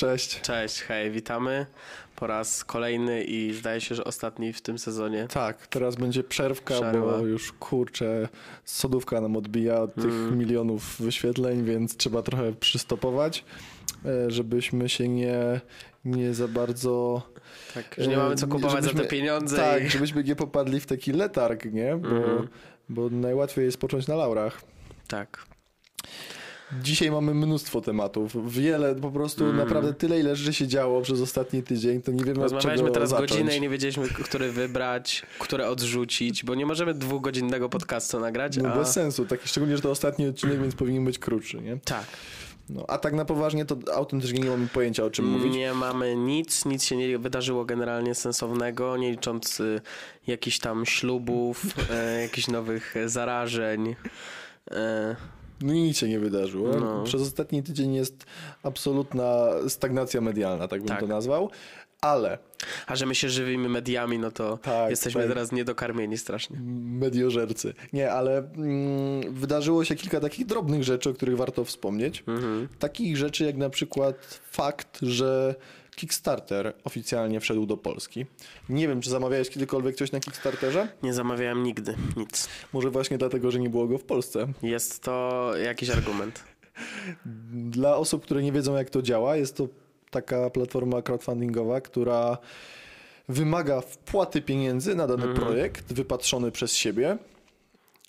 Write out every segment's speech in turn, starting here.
cześć. Cześć, hej, witamy po raz kolejny i zdaje się, że ostatni w tym sezonie. Tak, teraz będzie przerwka, Przerwa. bo już kurczę, sodówka nam odbija od tych Mm. milionów wyświetleń, więc trzeba trochę przystopować, e, żebyśmy się nie, nie za bardzo... Tak, że nie mamy co e, kupować za te żebyśmy- pieniądze. Tak, i... żebyśmy nie popadli w taki letarg, nie? Bo, Mhm. bo najłatwiej jest począć na laurach. tak. Dzisiaj mamy mnóstwo tematów, wiele, po prostu Mm. naprawdę tyle, ile rzeczy się działo przez ostatni tydzień, to nie wiemy od Rozmawialiśmy teraz zacząć. godzinę i nie wiedzieliśmy, który wybrać, które odrzucić, bo nie możemy dwugodzinnego podcastu nagrać, No a... bez sensu, taki, szczególnie, że to ostatni odcinek, więc powinien być krótszy, nie? Tak. No, a tak na poważnie to autentycznie nie mamy pojęcia o czym mówić. Nie mamy nic, nic się nie wydarzyło generalnie sensownego, nie licząc y, jakichś tam ślubów, e, jakichś nowych zarażeń. E, No i nic się nie wydarzyło. No. Przez ostatni tydzień jest absolutna stagnacja medialna, tak bym Tak. to nazwał. Ale a że my się żywimy mediami, no to Tak, jesteśmy tak. teraz niedokarmieni strasznie. mediożercy. Nie, ale mm, wydarzyło się kilka takich drobnych rzeczy, o których warto wspomnieć. Mhm. Takich rzeczy jak na przykład fakt, że Kickstarter oficjalnie wszedł do Polski. Nie wiem, czy zamawiałeś kiedykolwiek coś na Kickstarterze? Nie zamawiałem nigdy nic. Może właśnie dlatego, że nie było go w Polsce. Jest to jakiś argument. Dla osób, które nie wiedzą, jak to działa, jest to taka platforma crowdfundingowa, która wymaga wpłaty pieniędzy na dany projekt wypatrzony przez siebie.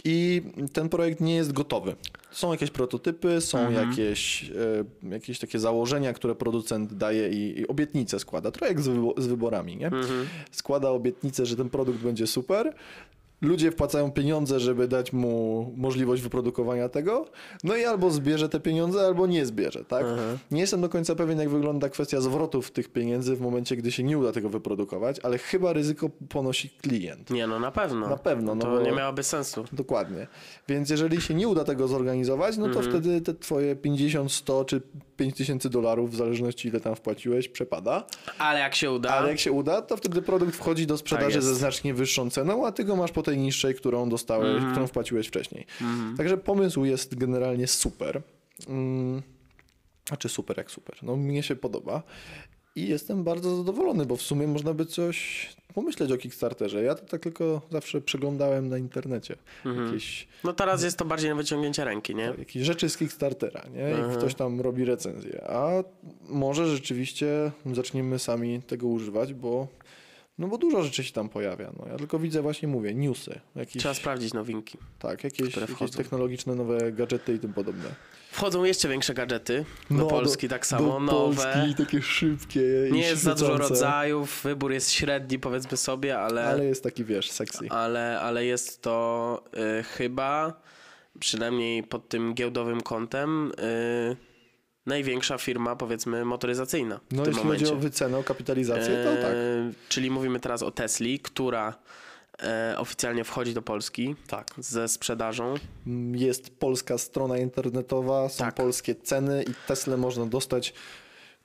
I ten projekt nie jest gotowy. Są jakieś prototypy, są jakieś, e, jakieś takie założenia, które producent daje i, i obietnice składa. Trochę jak z, wybo- z wyborami, nie? Składa obietnicę, że ten produkt będzie super. Ludzie wpłacają pieniądze, żeby dać mu możliwość wyprodukowania tego. No i albo zbierze te pieniądze, albo nie zbierze, tak? Nie jestem do końca pewien, jak wygląda kwestia zwrotów tych pieniędzy w momencie, gdy się nie uda tego wyprodukować, ale chyba ryzyko ponosi klient. Nie, no na pewno. Na pewno, no To bo- nie miałoby sensu. Dokładnie. Więc jeżeli się nie uda tego zorganizować, no to Mhm. wtedy te twoje 50, 100 czy 5 tysięcy dolarów, w zależności ile tam wpłaciłeś, przepada. Ale jak się uda, Ale jak się uda, to wtedy produkt wchodzi do sprzedaży Tak ze znacznie wyższą ceną, a ty go masz po tej niższej, którą dostałeś, Mhm. którą wpłaciłeś wcześniej. Także pomysł jest generalnie super. Mm, Znaczy super jak super. No mnie się podoba. I jestem bardzo zadowolony, bo w sumie można by coś pomyśleć o Kickstarterze. Ja to tak tylko zawsze przeglądałem na internecie. Jakieś, no teraz jest to bardziej na wyciągnięcie ręki, nie? jakieś rzeczy z Kickstartera, nie? I Mhm. ktoś tam robi recenzję. A może rzeczywiście zaczniemy sami tego używać, bo no bo dużo rzeczy się tam pojawia. No, ja tylko widzę właśnie, mówię, newsy. Jakieś, Trzeba sprawdzić nowinki. tak, jakieś, jakieś technologiczne nowe gadżety i tym podobne. Wchodzą jeszcze większe gadżety do No, Polski, tak samo, do nowe. Polski, takie szybkie Nie jest za dużo rodzajów, wybór jest średni, powiedzmy sobie, ale, Ale jest taki, wiesz, sexy. ale, ale jest to y, chyba, przynajmniej pod tym giełdowym kątem, y, największa firma, powiedzmy, motoryzacyjna w No tym jeśli momencie. chodzi o wycenę, o kapitalizację, to tak. E, Czyli mówimy teraz o Tesli, która e, oficjalnie wchodzi do Polski Tak. ze sprzedażą. Jest polska strona internetowa, są Tak. polskie ceny i Tesla można dostać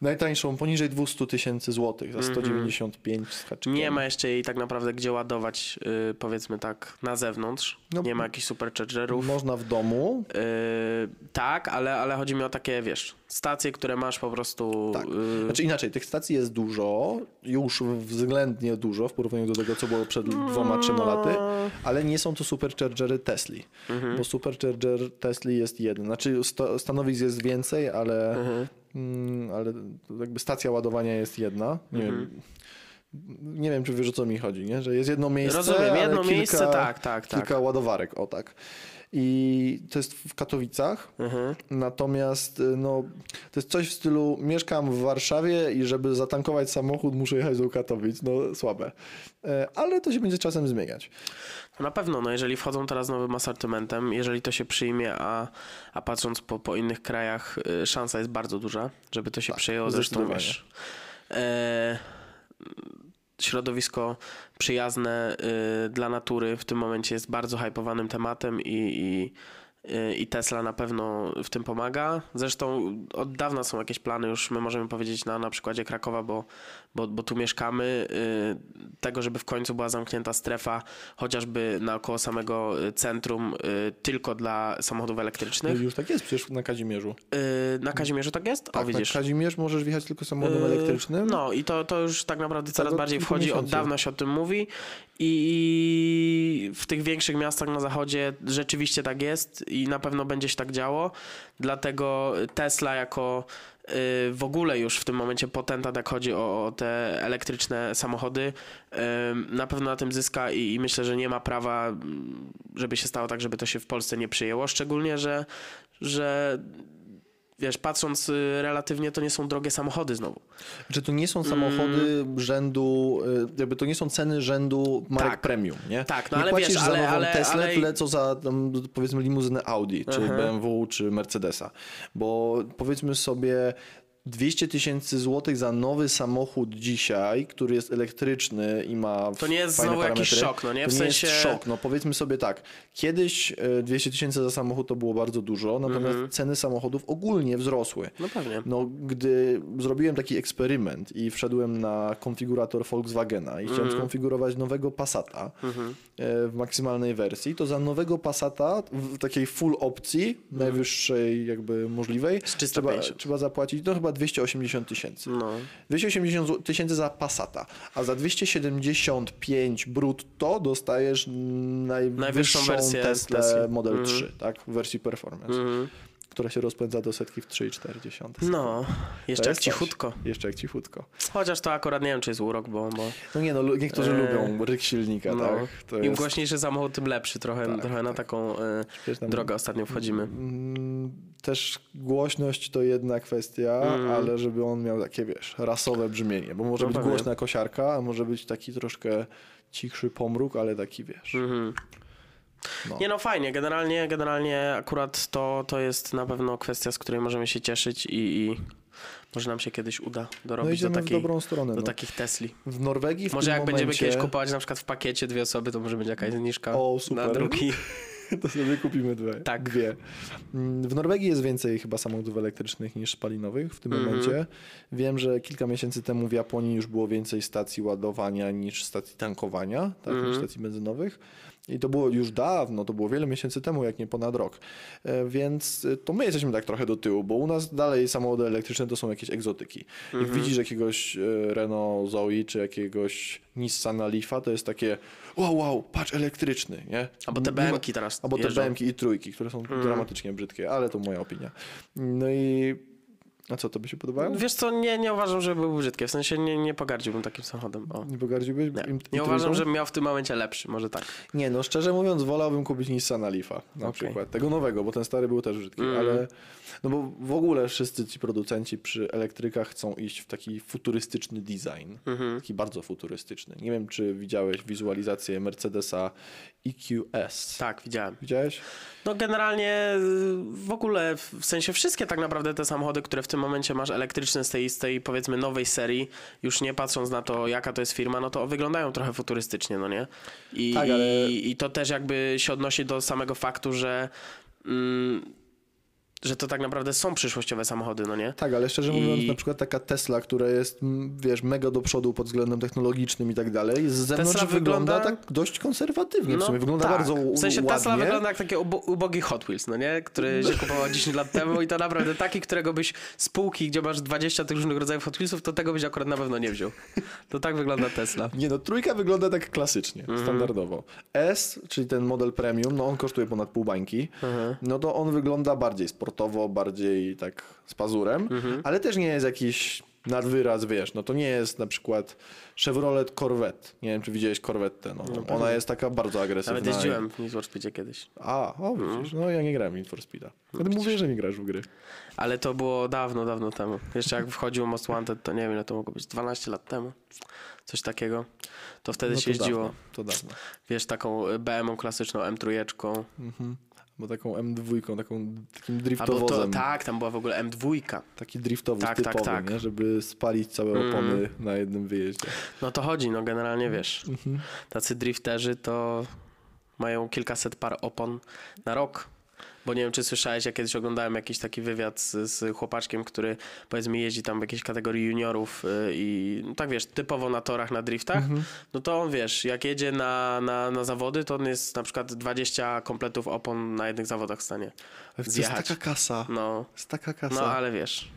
najtańszą poniżej 200 tysięcy złotych za 195 z haczykiem. Mhm. Nie ma jeszcze jej tak naprawdę gdzie ładować, y, powiedzmy tak, na zewnątrz. No, nie ma jakichś superchargerów. Można w domu. Y, tak, ale, ale chodzi mi o takie, wiesz, stacje, które masz po prostu... Tak. y, Znaczy inaczej, tych stacji jest dużo, już względnie dużo w porównaniu do tego, co było przed dwoma, trzema laty, ale nie są to superchargery Tesli, Mhm. bo supercharger Tesli jest jeden. Znaczy sta- stanowisk jest więcej, ale, Mhm. mm, ale jakby stacja ładowania jest jedna. Nie Mhm. wiem. Nie wiem, czy wiesz o co mi chodzi, nie? że jest jedno miejsce. Rozumiem, jedno kilka, miejsce, tak, tak, tak. Kilka ładowarek, o tak. I to jest w Katowicach. Mhm. Natomiast y, no, to jest coś w stylu mieszkam w Warszawie i żeby zatankować samochód muszę jechać do Katowic. No słabe. E, Ale to się będzie czasem zmieniać. To Na pewno, no jeżeli wchodzą teraz nowym asortymentem, jeżeli to się przyjmie, a, a patrząc po, po innych krajach, y, szansa jest bardzo duża, żeby to się Tak, przyjęło. Zresztą wiesz, e, środowisko przyjazne y, dla natury w tym momencie jest bardzo hypowanym tematem i, i y, i Tesla na pewno w tym pomaga. Zresztą od dawna są jakieś plany, już my możemy powiedzieć na, na przykładzie Krakowa, bo, bo, bo tu mieszkamy, y, tego, żeby w końcu była zamknięta strefa, chociażby naokoło samego y, centrum, y, tylko dla samochodów No elektrycznych. i już tak jest przecież na Kazimierzu. Na Kazimierzu tak jest? Tak, o, widzisz. na Kazimierz możesz wjechać tylko samochodem elektrycznym. No i to, to już tak naprawdę coraz od bardziej wchodzi, od miesięcy. dawna się o tym mówi i w tych większych miastach na zachodzie rzeczywiście tak jest i na pewno będzie się tak działo, dlatego Tesla jako w ogóle już w tym momencie potentat, jak chodzi o, o te elektryczne samochody, y, na pewno na tym zyska i, i myślę, że nie ma prawa, mm, żeby się stało tak, żeby to się w Polsce nie przyjęło, szczególnie, że, że wiesz, patrząc y, relatywnie, to nie są drogie samochody znowu. Że to nie są samochody rzędu, y, jakby to nie są ceny rzędu marek Tak. premium, nie? Tak, no nie ale płacisz wiesz, za ale- nową ale- Teslę ale- tyle co za tam, powiedzmy limuzynę Audi, czy Aha. BMW, czy Mercedesa. Bo powiedzmy sobie 200 tysięcy złotych za nowy samochód dzisiaj, który jest elektryczny i ma To nie jest fajne znowu jakiś parametry, szok, no nie? To W nie sensie- jest szok. No powiedzmy sobie tak, kiedyś e, 200 tysięcy za samochód to było bardzo dużo, natomiast Mhm. ceny samochodów ogólnie wzrosły. No pewnie. No, gdy zrobiłem taki eksperyment i wszedłem na konfigurator Volkswagena i chciałem skonfigurować nowego Passata e, w maksymalnej wersji, to za nowego Passata w takiej full opcji, najwyższej jakby możliwej, Z 350. trzeba, trzeba zapłacić no chyba 280 tysięcy. No. 280 zł- tysięcy za Passata, a za 275 brutto dostajesz najwyższą, Najwyższą wersję Tesla. Model Mhm. 3, tak, w wersji Performance, Mhm. która się rozpędza do setki w 3,4. No, jeszcze jak cichutko. Coś. Jeszcze jak cichutko. Chociaż to akurat nie wiem, czy jest urok, bo, bo No nie no, niektórzy Eee, lubią ryk silnika, no, tak? To im jest- głośniejszy samochód, tym lepszy. Trochę, Tak, trochę na taką e, drogę ostatnio wchodzimy. Mm, Też głośność to jedna kwestia, Mm. ale żeby on miał takie, wiesz, rasowe brzmienie, bo może No być głośna kosiarka, a może być taki troszkę cichszy pomruk, ale taki, wiesz, Mhm. no. Nie no, fajnie. Generalnie, generalnie akurat to, to jest na pewno kwestia, z której możemy się cieszyć i, i może nam się kiedyś uda No dorobić do, idziemy w takiej, dobrą stronę. do No. takich Tesli. W Norwegii w Może jak momencie... będziemy kiedyś kupować na przykład w pakiecie dwie osoby, to może będzie jakaś zniżka O, super. na drugi. To sobie kupimy dwie. Tak. Dwie. Mm, W Norwegii jest więcej chyba samochodów elektrycznych niż spalinowych w tym Mhm. momencie. Wiem, że kilka miesięcy temu w Japonii już było więcej stacji ładowania niż stacji tankowania, tak, Mhm. niż stacji benzynowych. I to było już dawno, to było wiele miesięcy temu, jak nie ponad rok. E, Więc e, to my jesteśmy tak trochę do tyłu, bo u nas dalej samochody elektryczne to są jakieś egzotyki. Jak Mhm. widzisz jakiegoś e, Renault Zoe czy jakiegoś Nissana Leafa, to jest takie wow, wow, patrz elektryczny, nie? Albo te BMki teraz Albo te jeżdżą. BMki i trójki, które są Mhm. dramatycznie brzydkie, ale to moja opinia. No i... A co, to by się podobało? Wiesz co, nie, nie uważam, że były brzydkie. W sensie nie, nie pogardziłbym takim samochodem. O. Nie pogardziłbyś? Nie, im- nie uważam, żebym miał w tym momencie lepszy. Może tak. Nie, no szczerze mówiąc wolałbym kupić Nissana Leafa na Okej. przykład. Tego nowego, bo ten stary był też brzydki, Mm. ale... No bo w ogóle wszyscy ci producenci przy elektrykach chcą iść w taki futurystyczny design. Mhm. Taki bardzo futurystyczny. Nie wiem, czy widziałeś wizualizację Mercedesa EQS. Tak, widziałem. Widziałeś? No generalnie y, w ogóle, w sensie wszystkie tak naprawdę te samochody, które w tym momencie masz elektryczne z tej, z tej powiedzmy nowej serii, już nie patrząc na to jaka to jest firma, no to wyglądają trochę futurystycznie, no nie? I, Tak, ale- i, i to też jakby się odnosi do samego faktu, że... Mm, że to tak naprawdę są przyszłościowe samochody, no nie? Tak, ale szczerze I- mówiąc, na przykład taka Tesla, która jest, mm, wiesz, mega do przodu pod względem technologicznym i tak dalej, z zewnątrz Tesla wygląda, wygląda- tak dość konserwatywnie w sumie. Wygląda bardzo u- No W sensie Tesla ładnie. wygląda jak taki ubo ubogi Hot Wheels, no nie? Który się kupował 10 lat temu i to naprawdę taki, którego byś z półki, gdzie masz 20 tych różnych rodzajów Hot Wheelsów, to tego byś akurat na pewno nie wziął. To tak wygląda Tesla. Nie no, trójka wygląda tak klasycznie, Mhm. standardowo. S, czyli ten model premium, no on kosztuje ponad pół bańki, Mhm. no to on wygląda bardziej sportowo, bardziej tak z pazurem, Mhm. ale też nie jest jakiś nadwyraz, wiesz, no to nie jest na przykład Chevrolet Corvette. Nie wiem, czy widziałeś Corvette, no. Ona jest taka bardzo agresywna. Nawet jeździłem w Need for Speedzie kiedyś. A, o widzisz, no ja nie grałem w Need for Speeda. No ty mówię, że nie grasz w gry. Ale to było dawno, dawno temu. Jeszcze jak wchodził Most Wanted, to nie wiem ile to mogło być, 12 lat temu. Coś takiego. To wtedy No się to jeździło, Dawno, to dawno. wiesz, taką BM-ą klasyczną, M3. Mhm. Bo taką M2, taką, takim Albo driftowozem. to, tak, tam była w ogóle M2. Taki driftowóz Tak, tak, typowy, tak. Nie? żeby spalić całe Mhm. opony na jednym wyjeździe. No to chodzi, no generalnie wiesz. Mhm. Tacy drifterzy to mają kilkaset par opon na rok. Bo nie wiem, czy słyszałeś, ja kiedyś oglądałem jakiś taki wywiad z, z chłopaczkiem, który powiedzmy jeździ tam w jakiejś kategorii juniorów y, i no tak wiesz, typowo na torach, na driftach, Mhm. no to on wiesz, jak jedzie na, na, na zawody, to on jest na przykład 20 kompletów opon na jednych zawodach w stanie. To jest Zjechać. taka kasa. No, jest taka kasa. no ale wiesz,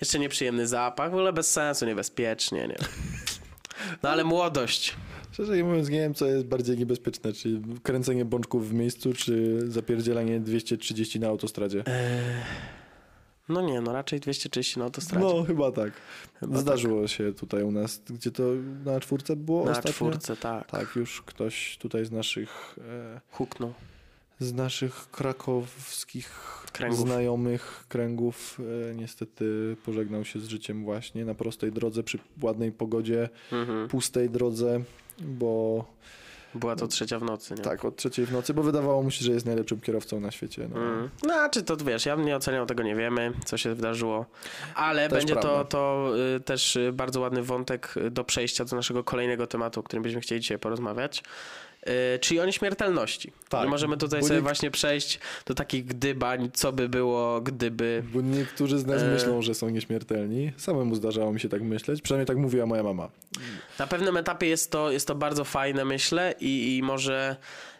jeszcze nieprzyjemny zapach, w ogóle bez sensu, niebezpiecznie, nie No ale młodość. Szczerze mówiąc, nie wiem, co jest bardziej niebezpieczne, czy kręcenie bączków w miejscu, czy zapierdzielanie 230 na autostradzie. No nie, no raczej 230 na autostradzie. No, chyba tak. Chyba Zdarzyło się tutaj u nas, gdzie to na czwórce było Na ostatnio. czwórce, tak. Tak, już ktoś tutaj z naszych, e, Huknął. z naszych krakowskich Kręgów. znajomych kręgów e, niestety pożegnał się z życiem właśnie na prostej drodze, przy ładnej pogodzie, Mhm. pustej drodze, bo Była to trzecia w nocy, nie? tak, od trzeciej w nocy, bo wydawało mu się, że jest najlepszym kierowcą na świecie. No. Mm. No, a czy to wiesz, ja bym nie oceniał tego, nie wiemy, co się wydarzyło, ale Też będzie to, prawda. to y, też y, bardzo ładny wątek do przejścia do naszego kolejnego tematu, o którym byśmy chcieli dzisiaj porozmawiać. Y, Czyli o nieśmiertelności. Tak, I możemy tutaj bo sobie niek- właśnie przejść do takich gdybań, co by było, gdyby. Bo niektórzy z nas E. myślą, że są nieśmiertelni. Samemu zdarzało mi się tak myśleć. Przynajmniej tak mówiła moja mama. Na pewnym etapie jest to, jest to bardzo fajne, myślę, i, i może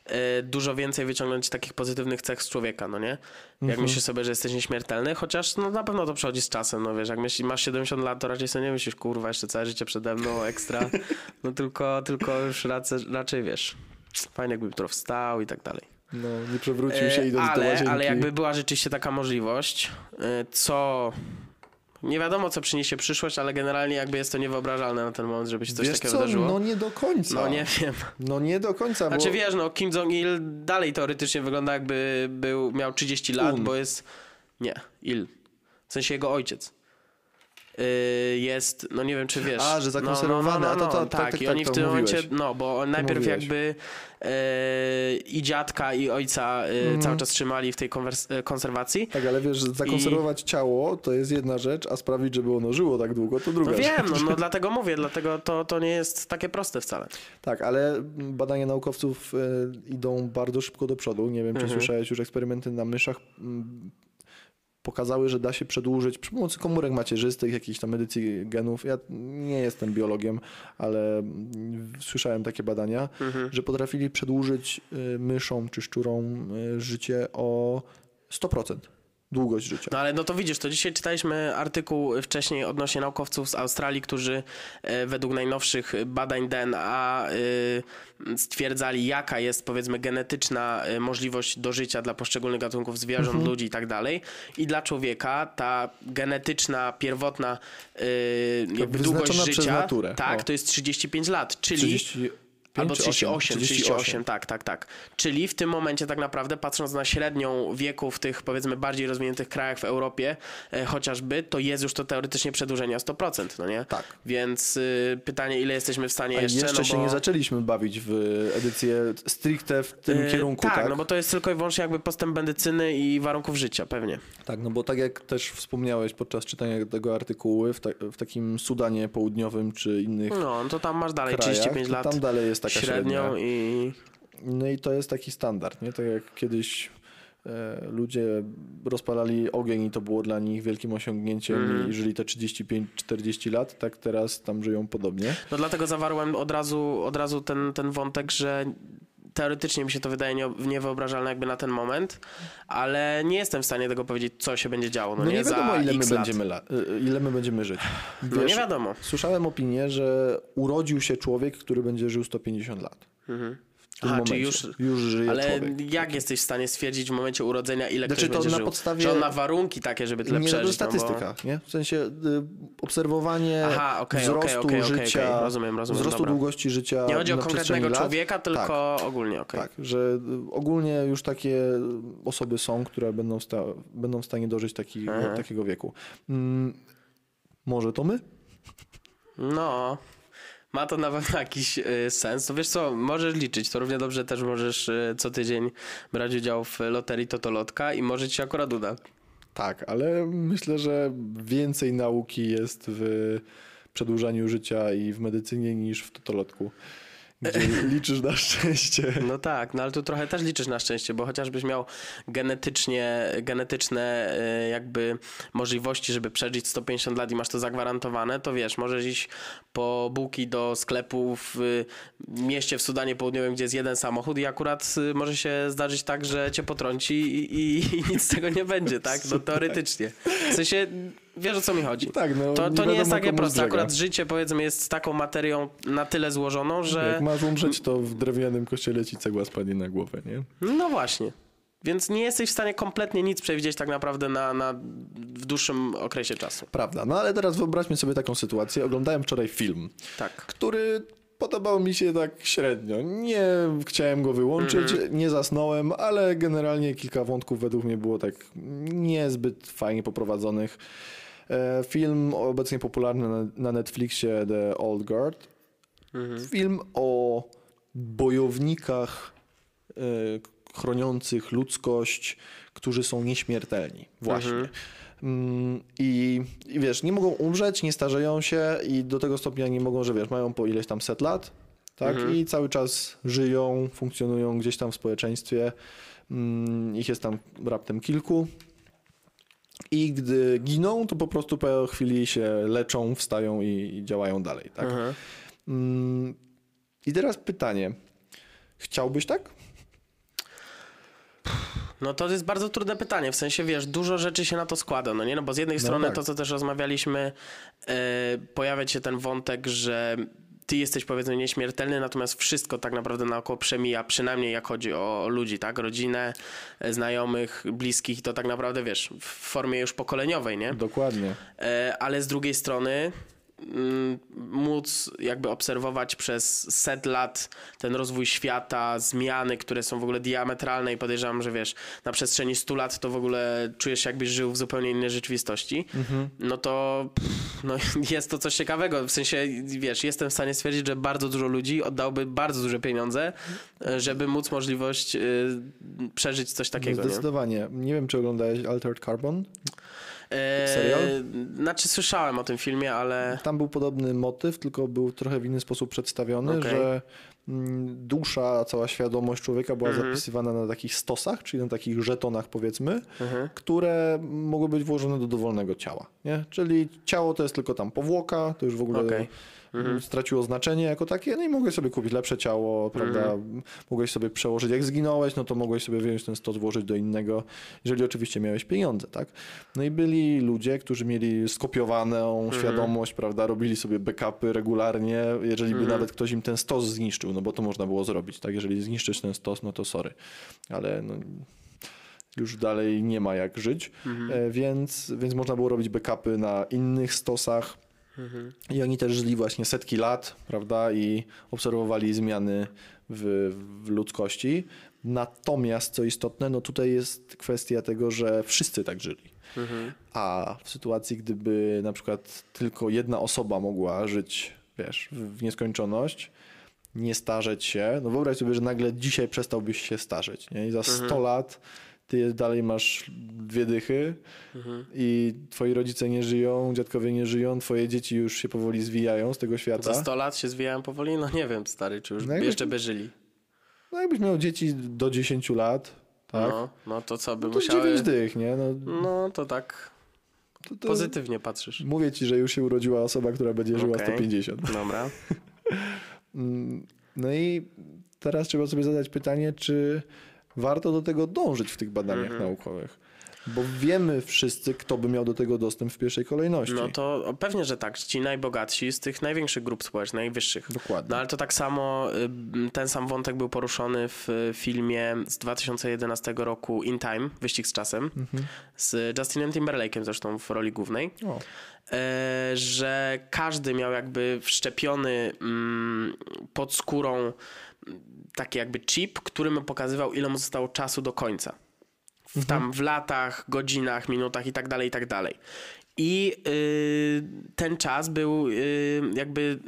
e, dużo więcej wyciągnąć takich pozytywnych cech z człowieka, no nie? Jak Mhm. myślisz sobie, że jesteś nieśmiertelny, chociaż no, na pewno to przychodzi z czasem, no wiesz, jak myślisz, masz 70 lat, to raczej sobie nie myślisz, kurwa, jeszcze całe życie przede mną, ekstra, no tylko, tylko już raczej, raczej wiesz, fajnie jakby jutro wstał i tak dalej. No, nie przewrócił się E, idąc do ale, łazienki. ale jakby była rzeczywiście taka możliwość, e, co... Nie wiadomo, co przyniesie przyszłość, ale generalnie jakby jest to niewyobrażalne na ten moment, żeby się coś Wiesz takiego co? wydarzyło. No nie do końca. No nie wiem. No nie do końca, Znaczy bo... wiesz, no Kim Jong-il dalej teoretycznie wygląda jakby był, miał 30 lat, Un. bo jest... Nie, Il. W sensie jego ojciec. Yy, jest, no nie wiem czy wiesz. A, że zakonserwowany, a to- to- tak, tak, tak, i tak, oni w tym momencie, no bo najpierw jakby yy, i dziadka i ojca yy, Mhm. cały czas trzymali w tej konserwacji. Tak, ale wiesz, że zakonserwować ciało to jest jedna rzecz, a sprawić, żeby ono żyło tak długo, to druga No rzecz. wiem, no, no dlatego mówię, dlatego to, to nie jest takie proste wcale. Tak, ale badania naukowców idą bardzo szybko do przodu. Nie wiem, czy Mhm. słyszałeś już eksperymenty na myszach. Pokazały, że da się przedłużyć przy pomocy komórek macierzystych, jakiejś tam edycji genów. Ja nie jestem biologiem, ale słyszałem takie badania, Mhm. że potrafili przedłużyć y, myszom czy szczurom y, życie o 100%. Długość życia. No ale no to widzisz, to dzisiaj czytaliśmy artykuł wcześniej odnośnie naukowców z Australii, którzy e, według najnowszych badań DNA e, stwierdzali, jaka jest powiedzmy genetyczna e, możliwość dożycia dla poszczególnych gatunków zwierząt, Mhm. ludzi i tak dalej. I dla człowieka ta genetyczna, pierwotna jakby długość życia, tak, O. to jest 35 lat, czyli 35 Albo czy 38, 38, 38. tak, tak, tak. Czyli w tym momencie tak naprawdę patrząc na średnią wieku w tych powiedzmy bardziej rozwiniętych krajach w Europie e, chociażby, to jest już to teoretycznie przedłużenie o 100%, no nie? Tak. Więc y, pytanie, ile jesteśmy w stanie A jeszcze, jeszcze, no się bo... nie zaczęliśmy bawić w edycję stricte w tym Y, kierunku, tak, tak? no bo to jest tylko i wyłącznie jakby postęp medycyny i warunków życia, pewnie. Tak, no bo tak jak też wspomniałeś podczas czytania tego artykułu, w, ta, w takim Sudanie Południowym czy innych No, to tam masz dalej krajach, 35 to lat tam dalej jest taka średnio średnia. i... No i to jest taki standard, nie? Tak jak kiedyś e, ludzie rozpalali ogień i to było dla nich wielkim osiągnięciem Mhm. i żyli te 35-40 lat, tak teraz tam żyją podobnie. No dlatego zawarłem od razu, od razu ten, ten wątek, że teoretycznie mi się to wydaje nie, niewyobrażalne jakby na ten moment, ale nie jestem w stanie tego powiedzieć, co się będzie działo, no, No, nie, nie wiadomo, ile my, będziemy la- e, ile my będziemy żyć. No nie wiadomo. Słyszałem opinię, że urodził się człowiek, który będzie żył 150 lat. Mhm. Aha, momencie. czyli już, już żyje ale człowiek. jak jesteś w stanie stwierdzić w momencie urodzenia, ile Znaczy, ktoś to będzie na żył? podstawie- Czy on ma warunki takie, żeby tyle nie, to przeżyć? jest no bo- statystyka, nie? W sensie y, obserwowanie Aha, okej, wzrostu okej, okej, życia. Rozumiem, rozumiem, wzrostu dobra. długości życia Nie chodzi o konkretnego człowieka, tylko ogólnie, okej. Tak, że y, ogólnie już takie osoby są, które będą, sta- będą w stanie dożyć taki, takiego wieku. Mm, może to my? No, ma to na pewno jakiś y, sens. To wiesz co, możesz liczyć, to równie dobrze też możesz y, co tydzień brać udział w loterii Totolotka i może ci się akurat uda. Tak, ale myślę, że więcej nauki jest w przedłużaniu życia i w medycynie niż w totolotku. Gdzie liczysz na szczęście. No tak, no ale tu trochę też liczysz na szczęście, bo chociażbyś miał genetycznie, genetyczne y, jakby możliwości, żeby przeżyć 150 lat i masz to zagwarantowane, to wiesz, możesz iść po bułki do sklepu w mieście w Sudanie Południowym, gdzie jest jeden samochód i akurat y, może się zdarzyć tak, że cię potrąci i, i, i nic z tego nie będzie, tak? No teoretycznie. W sensie, wiesz o co mi chodzi. Tak, no, To, to nie wiadomo, jest takie proste. zdrzega. Akurat życie, powiedzmy, jest taką materią na tyle złożoną, że... Jak masz umrzeć, to w drewnianym kościele ci cegła spadnie na głowę, nie? No właśnie. Więc nie jesteś w stanie kompletnie nic przewidzieć tak naprawdę na, na, w dłuższym okresie czasu. Prawda. No ale teraz wyobraźmy sobie taką sytuację. Oglądałem wczoraj film, Tak. który podobał mi się tak średnio. Nie chciałem go wyłączyć, nie zasnąłem, ale generalnie kilka wątków według mnie było tak niezbyt fajnie poprowadzonych. E, Film obecnie popularny na, Netflixie The Old Guard. Film o bojownikach e, chroniących ludzkość, którzy są nieśmiertelni. Właśnie. Mm, I, I wiesz, nie mogą umrzeć, nie starzeją się i do tego stopnia nie mogą, że wiesz, mają po ileś tam set lat, tak? I cały czas żyją, funkcjonują gdzieś tam w społeczeństwie. Mm, ich jest tam raptem kilku. I gdy giną, to po prostu po chwili się leczą, wstają i, i działają dalej, tak? Mm, I teraz pytanie. Chciałbyś tak? No to jest bardzo trudne pytanie, w sensie wiesz, dużo rzeczy się na to składa, no nie? No bo z jednej No strony tak. to, co też rozmawialiśmy, e, pojawia się ten wątek, że ty jesteś powiedzmy nieśmiertelny, natomiast wszystko tak naprawdę naokoło przemija, przynajmniej jak chodzi o ludzi, tak? Rodzinę, e, znajomych, bliskich to tak naprawdę wiesz, w formie już pokoleniowej, nie? Dokładnie. E, ale z drugiej strony móc jakby obserwować przez set lat ten rozwój świata, zmiany, które są w ogóle diametralne i podejrzewam, że wiesz, na przestrzeni 100 lat to w ogóle czujesz się jakbyś żył w zupełnie innej rzeczywistości, no to pff, no, jest to coś ciekawego. W sensie, wiesz, jestem w stanie stwierdzić, że bardzo dużo ludzi oddałoby bardzo duże pieniądze, żeby móc możliwość y, przeżyć coś takiego. Nie? Zdecydowanie. Nie wiem, czy oglądałeś Altered Carbon. E, Serial? Znaczy słyszałem o tym filmie, ale... Tam był podobny motyw, tylko był trochę w inny sposób przedstawiony, Okej. że mm, dusza, cała świadomość człowieka była Mhm. zapisywana na takich stosach, czyli na takich żetonach powiedzmy, Mhm. które mogły być włożone do dowolnego ciała. Nie? Czyli ciało to jest tylko tam powłoka, to już w ogóle Okej. Mm, straciło znaczenie jako takie, no i mogłeś sobie kupić lepsze ciało, prawda? Mhm. Mogłeś sobie przełożyć, jak zginąłeś, no to mogłeś sobie wziąć ten stos, włożyć do innego, jeżeli oczywiście miałeś pieniądze, tak? No i byli ludzie, którzy mieli skopiowaną Mhm. świadomość, prawda? Robili sobie backupy regularnie, jeżeli Mhm. by nawet ktoś im ten stos zniszczył, no bo to można było zrobić, tak? Jeżeli zniszczysz ten stos, no to sorry. Ale no, już dalej nie ma jak żyć, Mhm. e, więc, więc można było robić backupy na innych stosach. Mhm. I oni też żyli właśnie setki lat, prawda, i obserwowali zmiany w, w ludzkości. Natomiast, co istotne, no tutaj jest kwestia tego, że wszyscy tak żyli. Mhm. A w sytuacji, gdyby na przykład tylko jedna osoba mogła żyć, wiesz, w nieskończoność, nie starzeć się, no wyobraź sobie, że nagle dzisiaj przestałbyś się starzeć, nie? I za 100 lat ty dalej masz dwie dychy i twoi rodzice nie żyją, dziadkowie nie żyją, twoje dzieci już się powoli zwijają z tego świata. Za 100 lat się zwijałem powoli? No nie wiem, stary, czy już No jakby- jeszcze by żyli. No jakbyś miał dzieci do 10 lat, tak? No, no to co by No to musiały... 9 dych, nie? No, No to tak to, to... pozytywnie patrzysz. Mówię ci, że już się urodziła osoba, która będzie żyła Okej. 150. Dobra. Mm, No i teraz trzeba sobie zadać pytanie, czy warto do tego dążyć w tych badaniach Mhm. naukowych. Bo wiemy wszyscy, kto by miał do tego dostęp w pierwszej kolejności. No to pewnie, że tak. Ci najbogatsi z tych największych grup społecznych, najwyższych. Dokładnie. No ale to tak samo, ten sam wątek był poruszony w y, filmie z 2011 roku In Time, Wyścig z czasem, Mhm. z Justinem Timberlake'em zresztą w roli głównej. O, e, że każdy miał jakby wszczepiony mm, pod skórą mm, taki jakby chip, który mu pokazywał, ile mu zostało czasu do końca. W, Tam w latach, godzinach, minutach i tak dalej, i tak dalej. I y, ten czas był y, jakby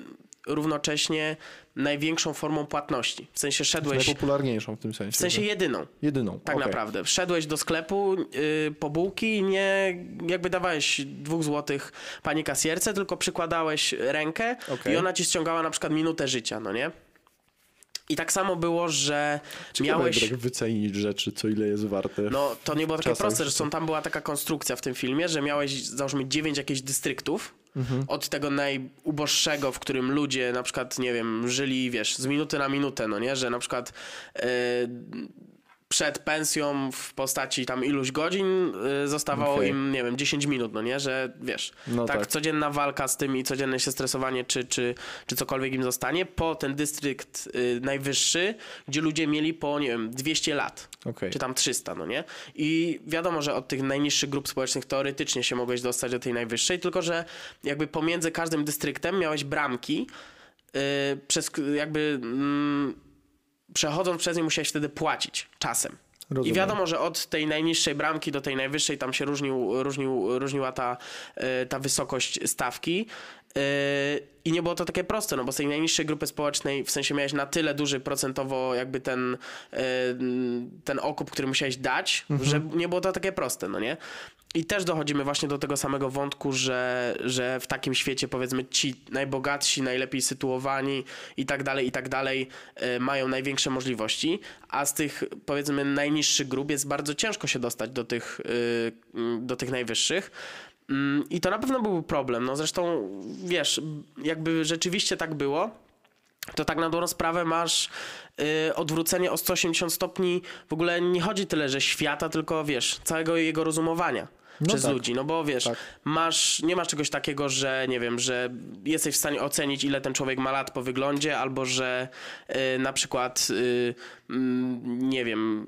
równocześnie największą formą płatności. W sensie szedłeś, najpopularniejszą w tym sensie. w sensie że- jedyną. jedyną. Tak okej. naprawdę. Wszedłeś do sklepu yy, po bułki i nie jakby dawałeś dwóch złotych pani kasjerce, tylko przykładałeś rękę Okej. i ona ci ściągała na przykład minutę życia, no nie? I tak samo było, że Ciekawe, miałeś... tak wycenić rzeczy, co ile jest warte. No, to nie było takie czasach proste, życia. zresztą tam była taka konstrukcja w tym filmie, że miałeś, załóżmy, dziewięć jakichś dystryktów, Mhm. od tego najuboższego, w którym ludzie na przykład, nie wiem, żyli, wiesz, z minuty na minutę, no nie, że na przykład e, przed pensją w postaci tam iluś godzin e, zostawało Okej. im, nie wiem, 10 minut, no nie, że wiesz, No tak, tak. codzienna walka z tym i codzienne się stresowanie, czy, czy, czy cokolwiek im zostanie, po ten dystrykt y, najwyższy, gdzie ludzie mieli po, nie wiem, 200 lat Okej. czy tam 300, no nie? I wiadomo, że od tych najniższych grup społecznych teoretycznie się mogłeś dostać do tej najwyższej, tylko że jakby pomiędzy każdym dystryktem miałeś bramki, yy, przez jakby mm, przechodząc przez nie musiałeś wtedy płacić czasem. I Rozumiem. wiadomo, że od tej najniższej bramki do tej najwyższej tam się różnił, różnił, różniła ta, y, ta wysokość stawki. Y, I nie było to takie proste, no bo z tej najniższej grupy społecznej w sensie miałeś na tyle duży procentowo jakby ten, y, ten okup, który musiałeś dać, że nie było to takie proste, no nie? I też dochodzimy właśnie do tego samego wątku, że, że w takim świecie powiedzmy ci najbogatsi, najlepiej sytuowani i tak dalej, i tak dalej y, mają największe możliwości, a z tych powiedzmy najniższych grup jest bardzo ciężko się dostać do tych, do tych najwyższych. Mm, I to na pewno był problem. No zresztą wiesz, jakby rzeczywiście tak było, to tak na dobrą sprawę masz y, odwrócenie o 180 stopni. W ogóle nie chodzi tyle, że świata, tylko wiesz, całego jego rozumowania No przez tak. ludzi. No bo wiesz, Tak. masz, nie masz czegoś takiego, że nie wiem, że jesteś w stanie ocenić, ile ten człowiek ma lat po wyglądzie, albo że y, na przykład, y, mm, nie wiem,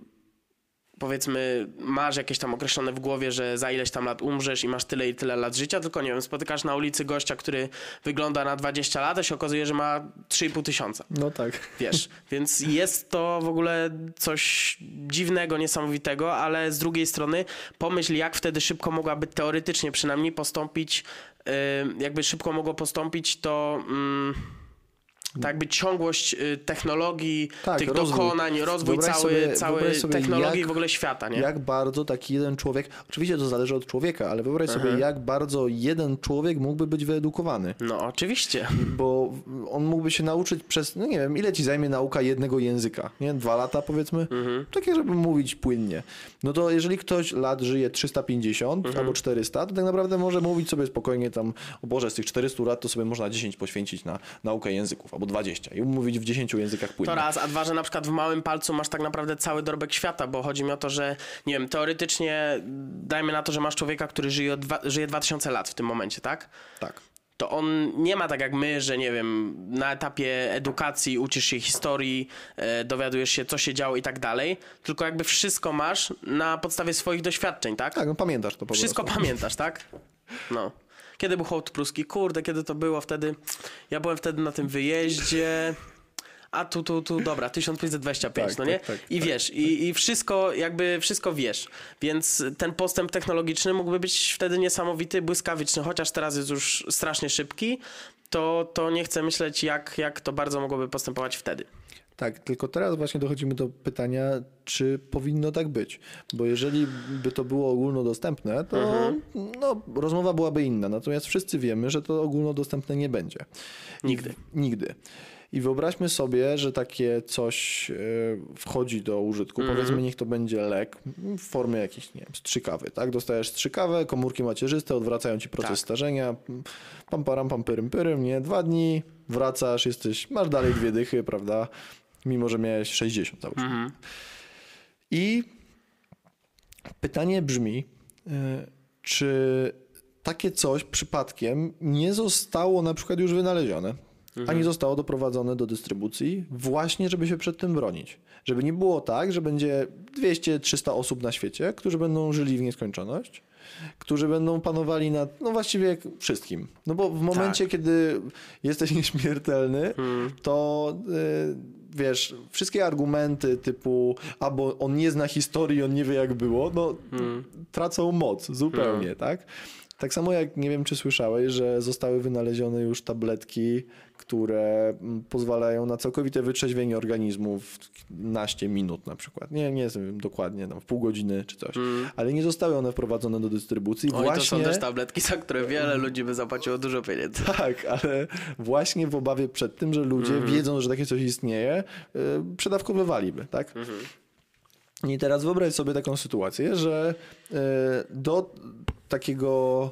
powiedzmy, masz jakieś tam określone w głowie, że za ileś tam lat umrzesz i masz tyle i tyle lat życia, tylko nie wiem, spotykasz na ulicy gościa, który wygląda na 20 lat, a się okazuje, że ma 3,5 tysiąca. No tak. Wiesz, więc jest to w ogóle coś dziwnego, niesamowitego, ale z drugiej strony pomyśl, jak wtedy szybko mogłaby teoretycznie przynajmniej postąpić, yy, jakby szybko mogło postąpić to. mm, tak jakby ciągłość y, technologii, Tak, tych rozwój. dokonań, rozwój Wyobraź cały, sobie- cały sobie, technologii jak- w ogóle świata, nie? Jak bardzo taki jeden człowiek, oczywiście to zależy od człowieka, ale wyobraź sobie, jak bardzo jeden człowiek mógłby być wyedukowany. No oczywiście. Bo on mógłby się nauczyć przez, no nie wiem, ile ci zajmie nauka jednego języka, nie? Dwa lata powiedzmy? Mhm. Takie, żeby mówić płynnie. No to jeżeli ktoś lat żyje 350 Mhm. albo 400, to tak naprawdę może mówić sobie spokojnie tam, o Boże, z tych 400 lat to sobie można 10 poświęcić na naukę języków, albo 20 i mówić w 10 językach płynnie. To raz, a dwa, że na przykład w małym palcu masz tak naprawdę cały dorobek świata, bo chodzi mi o to, że nie wiem, teoretycznie dajmy na to, że masz człowieka, który żyje, dwa, żyje 2000 lat w tym momencie, tak? Tak. To on nie ma tak jak my, że nie wiem, na etapie edukacji uczysz się historii, e, dowiadujesz się, co się działo i tak dalej, tylko jakby wszystko masz na podstawie swoich doświadczeń, tak? Tak, no pamiętasz to po Wszystko prostu. pamiętasz, tak? No. Kiedy był hołd pruski? Kurde, kiedy to było wtedy? Ja byłem wtedy na tym wyjeździe. A tu, tu, tu, dobra, 1525, Tak, no nie? tak, tak, I tak, wiesz, i, i wszystko, jakby wszystko wiesz. Więc ten postęp technologiczny mógłby być wtedy niesamowity, błyskawiczny, chociaż teraz jest już strasznie szybki, to, to nie chcę myśleć, jak, jak to bardzo mogłoby postępować wtedy. Tak, tylko teraz właśnie dochodzimy do pytania, czy powinno tak być. Bo jeżeli by to było ogólnodostępne, to Mhm. no, rozmowa byłaby inna. Natomiast wszyscy wiemy, że to ogólnodostępne nie będzie. Nigdy. nigdy. I wyobraźmy sobie, że takie coś e, wchodzi do użytku. Mhm. Powiedzmy, niech to będzie lek w formie jakiejś, nie wiem, strzykawy. Tak? Dostajesz strzykawę, komórki macierzyste odwracają ci proces Tak. starzenia. Pam, param, pam, pyrym, pyrym, nie? Dwa dni, wracasz, jesteś, masz dalej dwie dychy, prawda? Mimo, że miałeś 60 załóżmy. Mhm. I pytanie brzmi, y, czy takie coś przypadkiem nie zostało na przykład już wynalezione, a nie zostało doprowadzone do dystrybucji, właśnie żeby się przed tym bronić. Żeby nie było tak, że będzie 200-300 osób na świecie, którzy będą żyli w nieskończoność, którzy będą panowali nad, no właściwie wszystkim. No bo w momencie, kiedy jesteś nieśmiertelny, to y, wiesz, wszystkie argumenty typu, albo on nie zna historii, on nie wie jak było, no tracą moc zupełnie, tak? Tak samo jak nie wiem, czy słyszałeś, że zostały wynalezione już tabletki, które mm, pozwalają na całkowite wytrzeźwienie organizmu w naście minut na przykład. Nie, nie wiem dokładnie, tam w pół godziny czy coś. Ale nie zostały one wprowadzone do dystrybucji. Oj, właśnie... to są też tabletki, za które wiele ludzi by zapłaciło dużo pieniędzy. Tak, ale właśnie w obawie przed tym, że ludzie Mhm. wiedząc, że takie coś istnieje, y, przedawkowywaliby, tak? Mhm. I teraz wyobraź sobie taką sytuację, że y, do takiego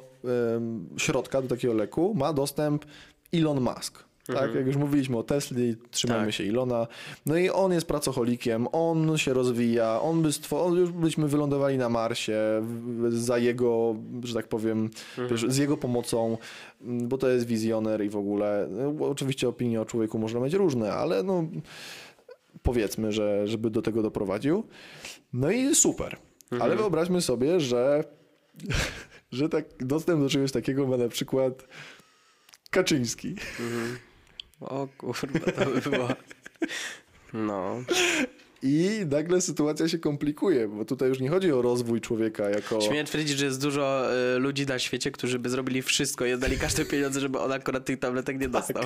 środka, do takiego leku ma dostęp Elon Musk. Tak, jak już mówiliśmy o Tesli, trzymamy Mhm. Tak. się Ilona. No i on jest pracocholikiem, on się rozwija, on by stworzył, już byśmy wylądowali na Marsie za jego, że tak powiem, Mhm. z jego pomocą, m, bo to jest wizjoner i w ogóle. No, oczywiście opinie o człowieku można mieć różne, ale no powiedzmy, że żeby do tego doprowadził. No i super. Ale wyobraźmy sobie, że, że tak dostęp do czegoś takiego ma na przykład Kaczyński. O kurwa, to by było... No. I nagle sytuacja się komplikuje, bo tutaj już nie chodzi o rozwój człowieka jako... Śmiem twierdzić, że jest dużo y, ludzi na świecie, którzy by zrobili wszystko i oddali każde pieniądze, żeby on akurat tych tabletek nie dostał.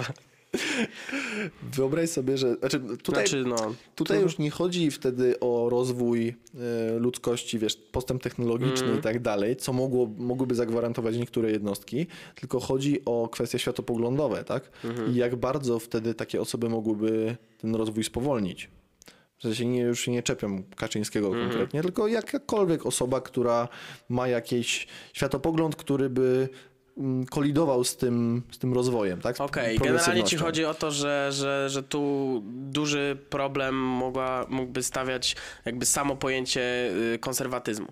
Wyobraź sobie, że... Znaczy, tutaj, Znaczy, no... tutaj już nie chodzi wtedy o rozwój e, ludzkości, wiesz, postęp technologiczny Mhm. i tak dalej, co mogło, mogłyby zagwarantować niektóre jednostki, tylko chodzi o kwestie światopoglądowe, tak? Mhm. I jak bardzo wtedy takie osoby mogłyby ten rozwój spowolnić. W sensie nie, już nie czepiam Kaczyńskiego Mhm. konkretnie, tylko jakakolwiek osoba, która ma jakiś światopogląd, który by mm, kolidował z tym, z tym rozwojem, tak? Okej, generalnie ci chodzi o to, że, że, że tu duży problem mogła, mógłby stawiać jakby samo pojęcie y, konserwatyzmu.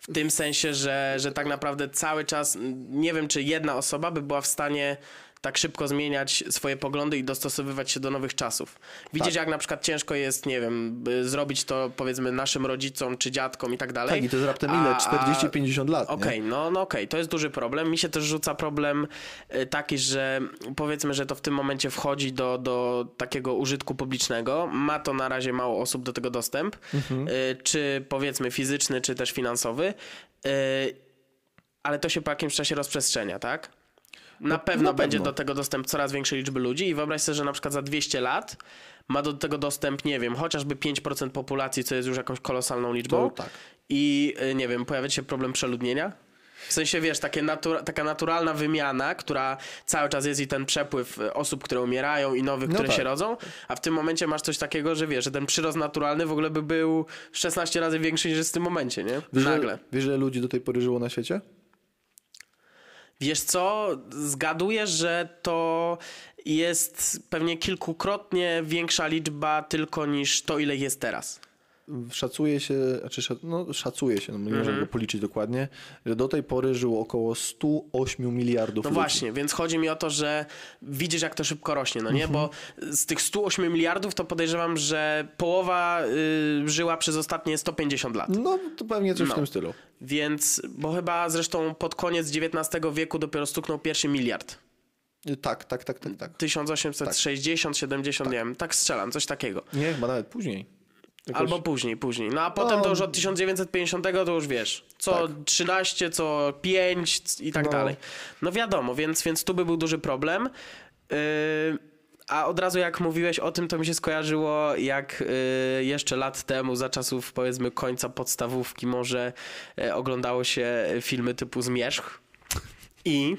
W tym sensie, że, że tak naprawdę cały czas, nie wiem czy jedna osoba by była w stanie tak szybko zmieniać swoje poglądy i dostosowywać się do nowych czasów. Widzieć Tak. jak na przykład ciężko jest, nie wiem, zrobić to powiedzmy naszym rodzicom czy dziadkom i tak dalej. Tak, i to jest raptem ile? A- a- 40-50 lat? Okej, no, no okej, to jest duży problem. Mi się też rzuca problem y, taki, że powiedzmy, że to w tym momencie wchodzi do, do takiego użytku publicznego. Ma to na razie mało osób do tego dostęp, Mhm. y, czy powiedzmy fizyczny, czy też finansowy, y, ale to się po jakimś czasie rozprzestrzenia, tak? Na pewno na będzie pewno. do tego dostęp coraz większej liczby ludzi i wyobraź sobie, że na przykład za 200 lat ma do tego dostęp, nie wiem, chociażby 5% populacji, co jest już jakąś kolosalną liczbą. Tak. I y, nie wiem, pojawia się problem przeludnienia. W sensie, wiesz, natura- taka naturalna wymiana, która cały czas jest i ten przepływ y, osób, które umierają i nowych, No które tak. się rodzą, a w tym momencie masz coś takiego, że wiesz, że ten przyrost naturalny w ogóle by był 16 razy większy niż jest w tym momencie, nie? Wiesz, Nagle. Wiesz, że ludzi do tej pory żyło na świecie? Wiesz co, zgaduję, że to jest pewnie kilkukrotnie większa liczba tylko niż to, ile jest teraz. Szacuje się, znaczy szac, no, szacuje się, no, nie Mhm. możemy go policzyć dokładnie, że do tej pory żyło około 108 miliardów No ludzi. właśnie, więc chodzi mi o to, że widzisz, jak to szybko rośnie, no nie? Mhm. Bo z tych 108 miliardów to podejrzewam, że połowa y, żyła przez ostatnie 150 lat. No, to pewnie coś No. w tym stylu. Więc, bo chyba zresztą pod koniec XIX wieku dopiero stuknął pierwszy miliard. Tak, tak, tak, tak, tak. 1860, 70, nie wiem, tak strzelam, coś takiego. Nie, chyba nawet później. Jakoś- Albo później, później. No a potem No. to już od 1950 to już wiesz, co 13, co 5 i tak No. dalej. No wiadomo, więc, więc tu by był duży problem. Yy, a od razu jak mówiłeś o tym, to mi się skojarzyło, jak yy, jeszcze lat temu, za czasów powiedzmy końca podstawówki, może yy, oglądało się filmy typu Zmierzch. I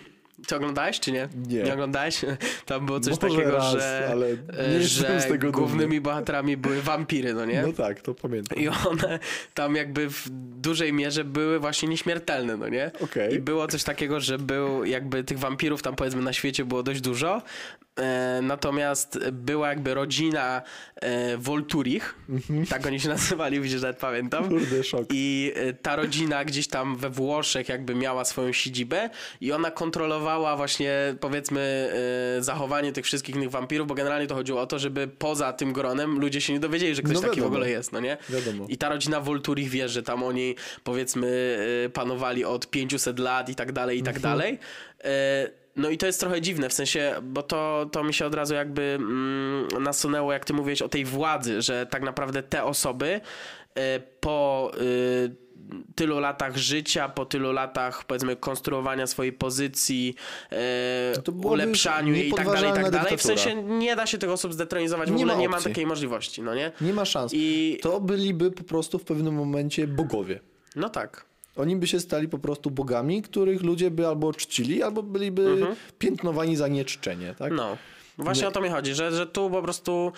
ty oglądałeś, czy nie? Nie. Nie oglądałeś? Tam było coś Może takiego, raz, że, ale nie e, jestem że z tego dumny. głównymi bohaterami były wampiry, no nie? No tak, to pamiętam. I one tam jakby w dużej mierze były właśnie nieśmiertelne, no nie? Okej. I było coś takiego, że był jakby tych wampirów tam powiedzmy na świecie było dość dużo. E, natomiast była jakby rodzina e, Volturich, tak oni się nazywali, widzisz, nawet pamiętam. Kurde, szok. I ta rodzina gdzieś tam we Włoszech jakby miała swoją siedzibę i ona kontrolowała właśnie powiedzmy e, zachowanie tych wszystkich innych wampirów, bo generalnie to chodziło o to, żeby poza tym gronem ludzie się nie dowiedzieli, że ktoś No taki w ogóle jest, no nie? Wiadomo. I ta rodzina Volturich wie, że tam oni powiedzmy e, panowali od 500 lat i tak dalej, i tak Mhm. dalej. E, No i to jest trochę dziwne, w sensie, bo to, to mi się od razu jakby mm, nasunęło, jak ty mówiłeś o tej władzy, że tak naprawdę te osoby po, tylu latach życia, po tylu latach powiedzmy konstruowania swojej pozycji, e, ulepszaniu jej i tak dalej, i tak dalej. W sensie nie da się tych osób zdetronizować, w Nie ogóle ma nie ma takiej możliwości, no nie? Nie ma szans. I To byliby po prostu w pewnym momencie bogowie. no tak. Oni by się stali po prostu bogami, których ludzie by albo czcili, albo byliby piętnowani za nieczczenie, tak? Mhm. No. Właśnie Nie. o to mi chodzi, że, że tu po prostu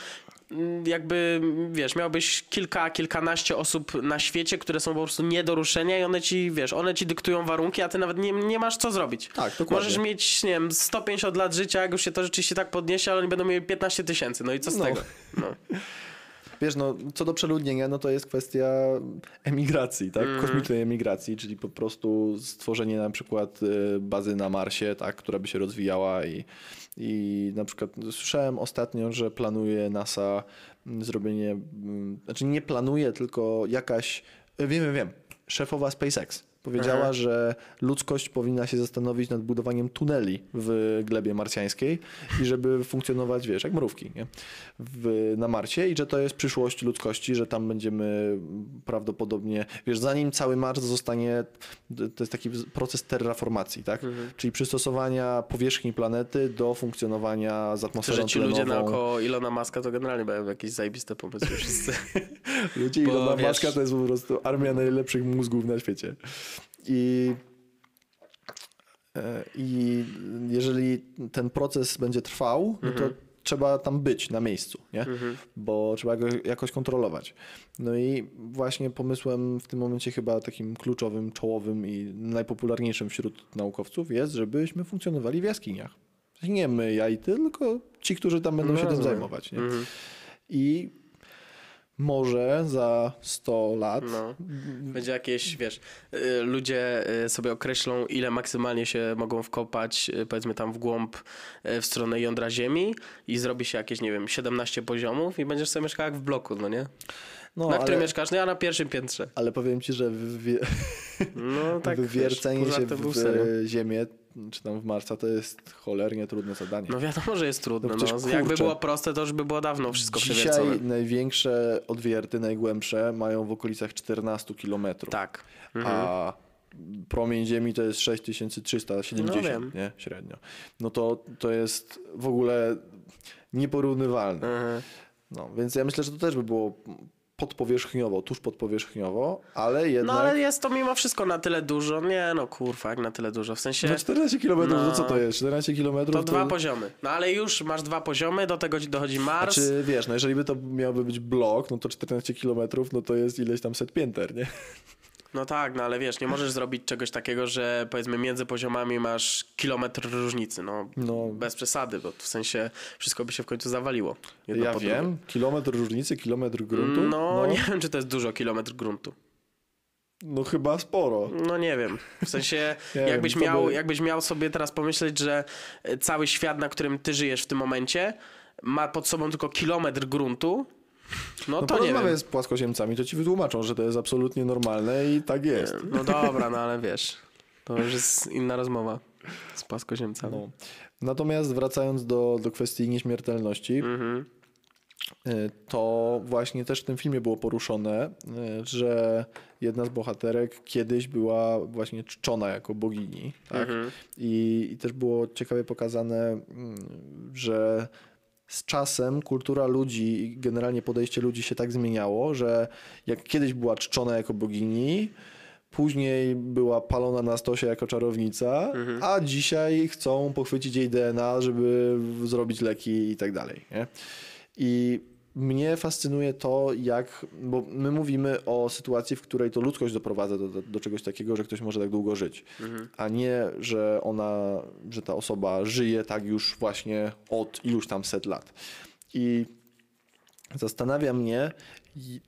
jakby, wiesz, miałbyś kilka, kilkanaście osób na świecie, które są po prostu nie do ruszenia i one ci, wiesz, one ci dyktują warunki, a ty nawet nie, nie masz co zrobić. Tak, dokładnie. Możesz mieć, nie wiem, 150 lat życia, jak już się to rzeczywiście tak podniesie, ale oni będą mieli 15 tysięcy, no i co z No. tego? No. Wiesz, no, co do przeludnienia, no to jest kwestia emigracji, tak? Mhm. Kosmicznej emigracji, czyli po prostu stworzenie na przykład e, bazy na Marsie, tak? Która by się rozwijała i, i na przykład słyszałem ostatnio, że planuje NASA mm, zrobienie, mm, znaczy nie planuje, tylko jakaś, wiem, wiem, wiem, szefowa SpaceX powiedziała, Aha. że ludzkość powinna się zastanowić nad budowaniem tuneli w glebie marsjańskiej i żeby funkcjonować, wiesz, jak mrówki, nie? W, na Marsie i że to jest przyszłość ludzkości, że tam będziemy prawdopodobnie, wiesz, zanim cały Mars zostanie, to jest taki proces terraformacji, tak? Czyli przystosowania powierzchni planety do funkcjonowania z atmosferą że ci ludzie tlenową. naokoło Ilona Maska to generalnie mają jakieś zajebiste pomysły wszyscy. Ludzie Bo Ilona wiesz- Maska to jest po prostu armia najlepszych mózgów na świecie. I, e, I jeżeli ten proces będzie trwał, no to trzeba tam być na miejscu, nie? bo trzeba go jakoś kontrolować. No i właśnie pomysłem w tym momencie chyba takim kluczowym, czołowym i najpopularniejszym wśród naukowców jest, żebyśmy funkcjonowali w jaskiniach. Nie my, ja i ty, tylko ci, którzy tam będą No się tym zajmować. Nie? Mhm. I może za 100 lat. No. Będzie jakieś, wiesz, y, ludzie y, sobie określą, ile maksymalnie się mogą wkopać, y, powiedzmy tam w głąb, w stronę jądra Ziemi i zrobi się jakieś, nie wiem, 17 poziomów i będziesz sobie mieszkał jak w bloku, no nie? No, na ale, którym mieszkasz? No ja na pierwszym piętrze. ale powiem ci, że wie, No tak, wywiercenie wiesz, się w serio. ziemię, czy tam w Marsa, to jest cholernie trudne zadanie. No wiadomo, że jest trudne. No No, przecież, Jakby kurczę. było proste, to już by było dawno wszystko Dzisiaj przewiercone. największe odwierty, najgłębsze mają w okolicach 14 kilometrów. Tak. A promień Ziemi to jest 6370, No wiem. nie? Średnio. No to, to jest w ogóle nieporównywalne. Mhm. No, więc ja myślę, że to też by było podpowierzchniowo, tuż podpowierzchniowo, ale jednak... No ale jest to mimo wszystko na tyle dużo. Nie no kurwa, jak na tyle dużo. W sensie No 14 km, no. No. co to jest? 14 km to dwa poziomy. No ale już masz dwa poziomy, do tego ci dochodzi Mars. Znaczy, wiesz, no jeżeli by to miałby być blok, no to 14 km, no to jest ileś tam set pięter, nie? No tak, no ale wiesz, nie możesz zrobić czegoś takiego, że powiedzmy między poziomami masz kilometr różnicy. No, No. bez przesady, bo w sensie wszystko by się w końcu zawaliło. ja wiem, drugim. kilometr różnicy, kilometr gruntu, No, no, nie wiem, czy to jest dużo kilometr gruntu. no chyba sporo. No nie wiem. W sensie, jakbyś, wiem, miał, by- jakbyś miał sobie teraz pomyśleć, że e, cały świat, na którym ty żyjesz w tym momencie, ma pod sobą tylko kilometr gruntu, no, No to nie wiem. z płaskoziemcami, to ci wytłumaczą, że to jest absolutnie normalne i tak jest. No dobra, no ale wiesz, to już jest inna rozmowa z płaskoziemcami. No. Natomiast wracając do, do kwestii nieśmiertelności, Mhm. y, to właśnie też w tym filmie było poruszone, y, że jedna z bohaterek kiedyś była właśnie czczona jako bogini. Tak? Mhm. I, I też było ciekawie pokazane, mm, że z czasem kultura ludzi i generalnie podejście ludzi się tak zmieniało, że jak kiedyś była czczona jako bogini, później była palona na stosie jako czarownica, a dzisiaj chcą pochwycić jej DNA, żeby zrobić leki i tak dalej. Nie? I mnie fascynuje to, jak, bo my mówimy o sytuacji, w której to ludzkość doprowadza do, do, do czegoś takiego, że ktoś może tak długo żyć, a nie, że ona, że ta osoba żyje tak już właśnie od iluś tam set lat. I zastanawia mnie,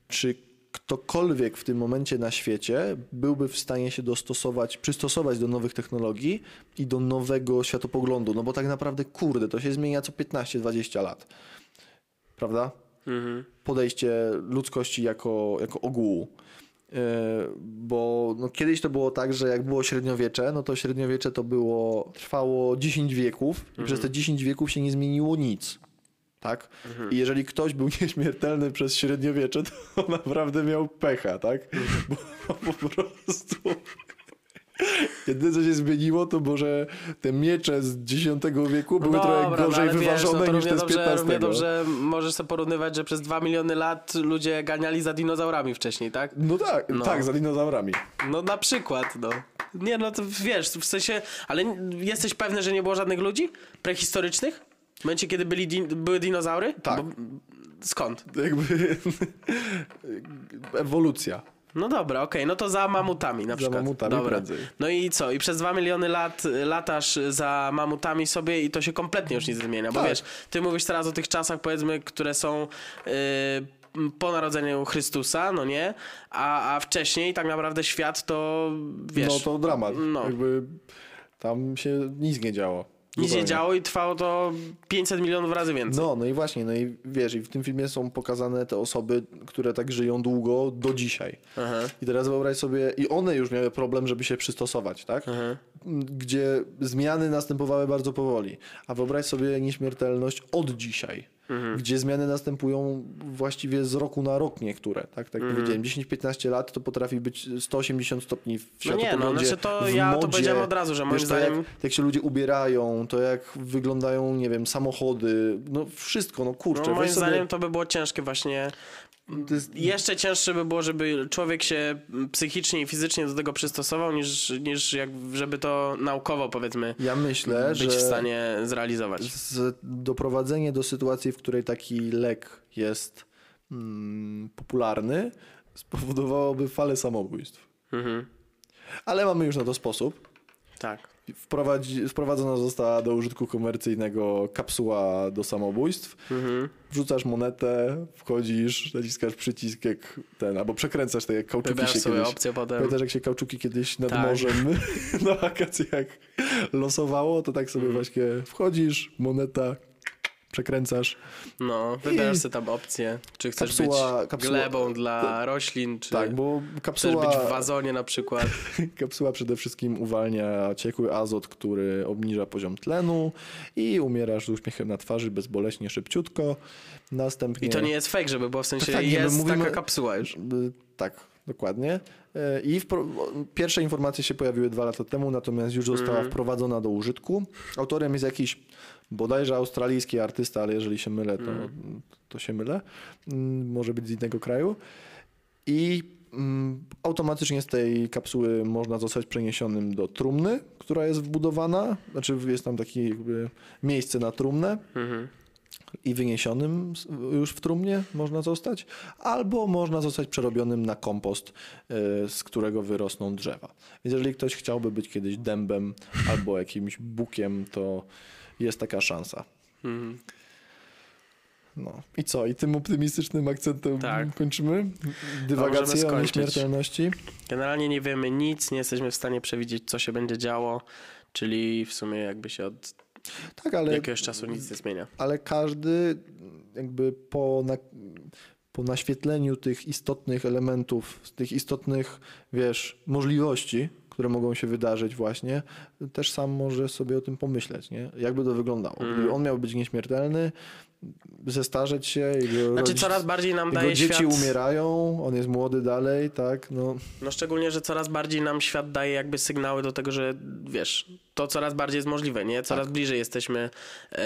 czy ktokolwiek w tym momencie na świecie byłby w stanie się dostosować, przystosować do nowych technologii i do nowego światopoglądu, no bo tak naprawdę, kurde, to się zmienia co 15-20 lat. Prawda? Mhm. podejście ludzkości jako, jako ogółu. Yy, Bo no, kiedyś to było tak, że jak było średniowiecze, no to średniowiecze to było, trwało 10 wieków i przez te 10 wieków się nie zmieniło nic. Tak? Mhm. I jeżeli ktoś był nieśmiertelny przez średniowiecze, to naprawdę miał pecha, tak? Bo, bo po prostu Jedyne, co się zmieniło, to może te miecze z X wieku były trochę Dobra, no gorzej ale wyważone wiesz, no niż te z dobrze, równie XV. dobrze możesz sobie porównywać, że przez dwa miliony lat ludzie ganiali za dinozaurami wcześniej, tak? No tak, No. tak, za dinozaurami. No na przykład, no. Nie, no to wiesz, w sensie, ale jesteś pewny, że nie było żadnych ludzi prehistorycznych? W momencie, kiedy byli din- były dinozaury? Tak. Bo, skąd? Jakby ewolucja. No dobra, okej, no to za mamutami na Za przykład. mamutami dobra. prędzej. No i co? I przez dwa miliony lat latasz za mamutami sobie i to się kompletnie już nie zmienia, bo Tak. wiesz, ty mówisz teraz o tych czasach, powiedzmy, które są yy, po narodzeniu Chrystusa, no nie? A, a wcześniej tak naprawdę świat to, wiesz... no to dramat. no. Jakby tam się nic nie działo. Nic nie Zupełnie. działo i trwało to 500 milionów razy więcej. No, no i właśnie, no i wiesz, i w tym filmie są pokazane te osoby, które tak żyją długo do dzisiaj. Aha. I teraz wyobraź sobie, i one już miały problem, żeby się przystosować, tak? Aha. Gdzie zmiany następowały bardzo powoli. A wyobraź sobie nieśmiertelność od dzisiaj. Mhm. Gdzie zmiany następują właściwie z roku na rok niektóre, tak? Tak Mhm. powiedziałem, 10-15 lat to potrafi być 180 stopni w No nie, no, światopoglądzie, znaczy to ja to modzie. powiedziałem od razu, że moim Wiesz, to zdaniem- jak, jak się ludzie ubierają, to jak wyglądają, nie wiem, samochody, no wszystko, no kurczę. No, moim sobie, zdaniem to by było ciężkie właśnie. Jest, Jeszcze cięższe by było, żeby człowiek się psychicznie i fizycznie do tego przystosował, niż, niż jak, żeby to naukowo, powiedzmy, ja myślę, być w stanie zrealizować. z, doprowadzenie do sytuacji, w której taki lek jest mm, popularny, spowodowałoby falę samobójstw. Mhm. Ale mamy już na to sposób. Tak. Wprowadzi, wprowadzona została do użytku komercyjnego kapsuła do samobójstw. Mhm. Wrzucasz monetę, wchodzisz, naciskasz przycisk jak ten, albo przekręcasz tak jak kauczuki Wybierasz się sobie kiedyś. opcję potem. Pamiętasz jak się kauczuki kiedyś nad Tak. morzem na wakacjach losowało, to tak Mhm. sobie właśnie wchodzisz, moneta, przekręcasz. No, wybierasz sobie tam opcję. Czy chcesz Kapsuła- być kapsuła- glebą dla roślin, czy Tak, bo chcesz kapsuła, być w wazonie na przykład. kapsuła przede wszystkim uwalnia ciekły azot, który obniża poziom tlenu i umierasz z uśmiechem na twarzy, bezboleśnie, szybciutko. Następnie... I to nie jest fake, żeby było w sensie, tak, jest mówimy- taka kapsuła już. Tak, dokładnie. Y, I wpro... pierwsze informacje się pojawiły dwa lata temu, natomiast już została Mhm. wprowadzona do użytku. Autorem jest jakiś bodajże australijski artysta, ale jeżeli się mylę, to, Mhm. to się mylę. Mm, Może być z innego kraju. I mm, automatycznie z tej kapsuły można zostać przeniesionym do trumny, która jest wbudowana. Znaczy jest tam takie miejsce na trumnę Mhm. i wyniesionym już w trumnie można zostać, albo można zostać przerobionym na kompost, y, z którego wyrosną drzewa. Więc jeżeli ktoś chciałby być kiedyś dębem albo jakimś bukiem, to jest taka szansa. Mhm. No i co? I tym optymistycznym akcentem Tak. kończymy? Dywagację o nieśmiertelności. Generalnie nie wiemy nic, nie jesteśmy w stanie przewidzieć, co się będzie działo, czyli w sumie jakby się od Tak, ale jakiegoś czasu nic nie zmienia. ale każdy jakby po, na, po naświetleniu tych istotnych elementów, tych istotnych, wiesz, możliwości, które mogą się wydarzyć właśnie, też sam może sobie o tym pomyśleć, nie? Jakby to wyglądało. Mhm. Gdyby on miał być nieśmiertelny, zestarzeć się, jego, Znaczy rodzic- coraz bardziej nam daje dzieci świat... umierają, on jest młody dalej, tak, no. No szczególnie, że coraz bardziej nam świat daje jakby sygnały do tego, że wiesz, to coraz bardziej jest możliwe, nie? Coraz Tak. bliżej jesteśmy e,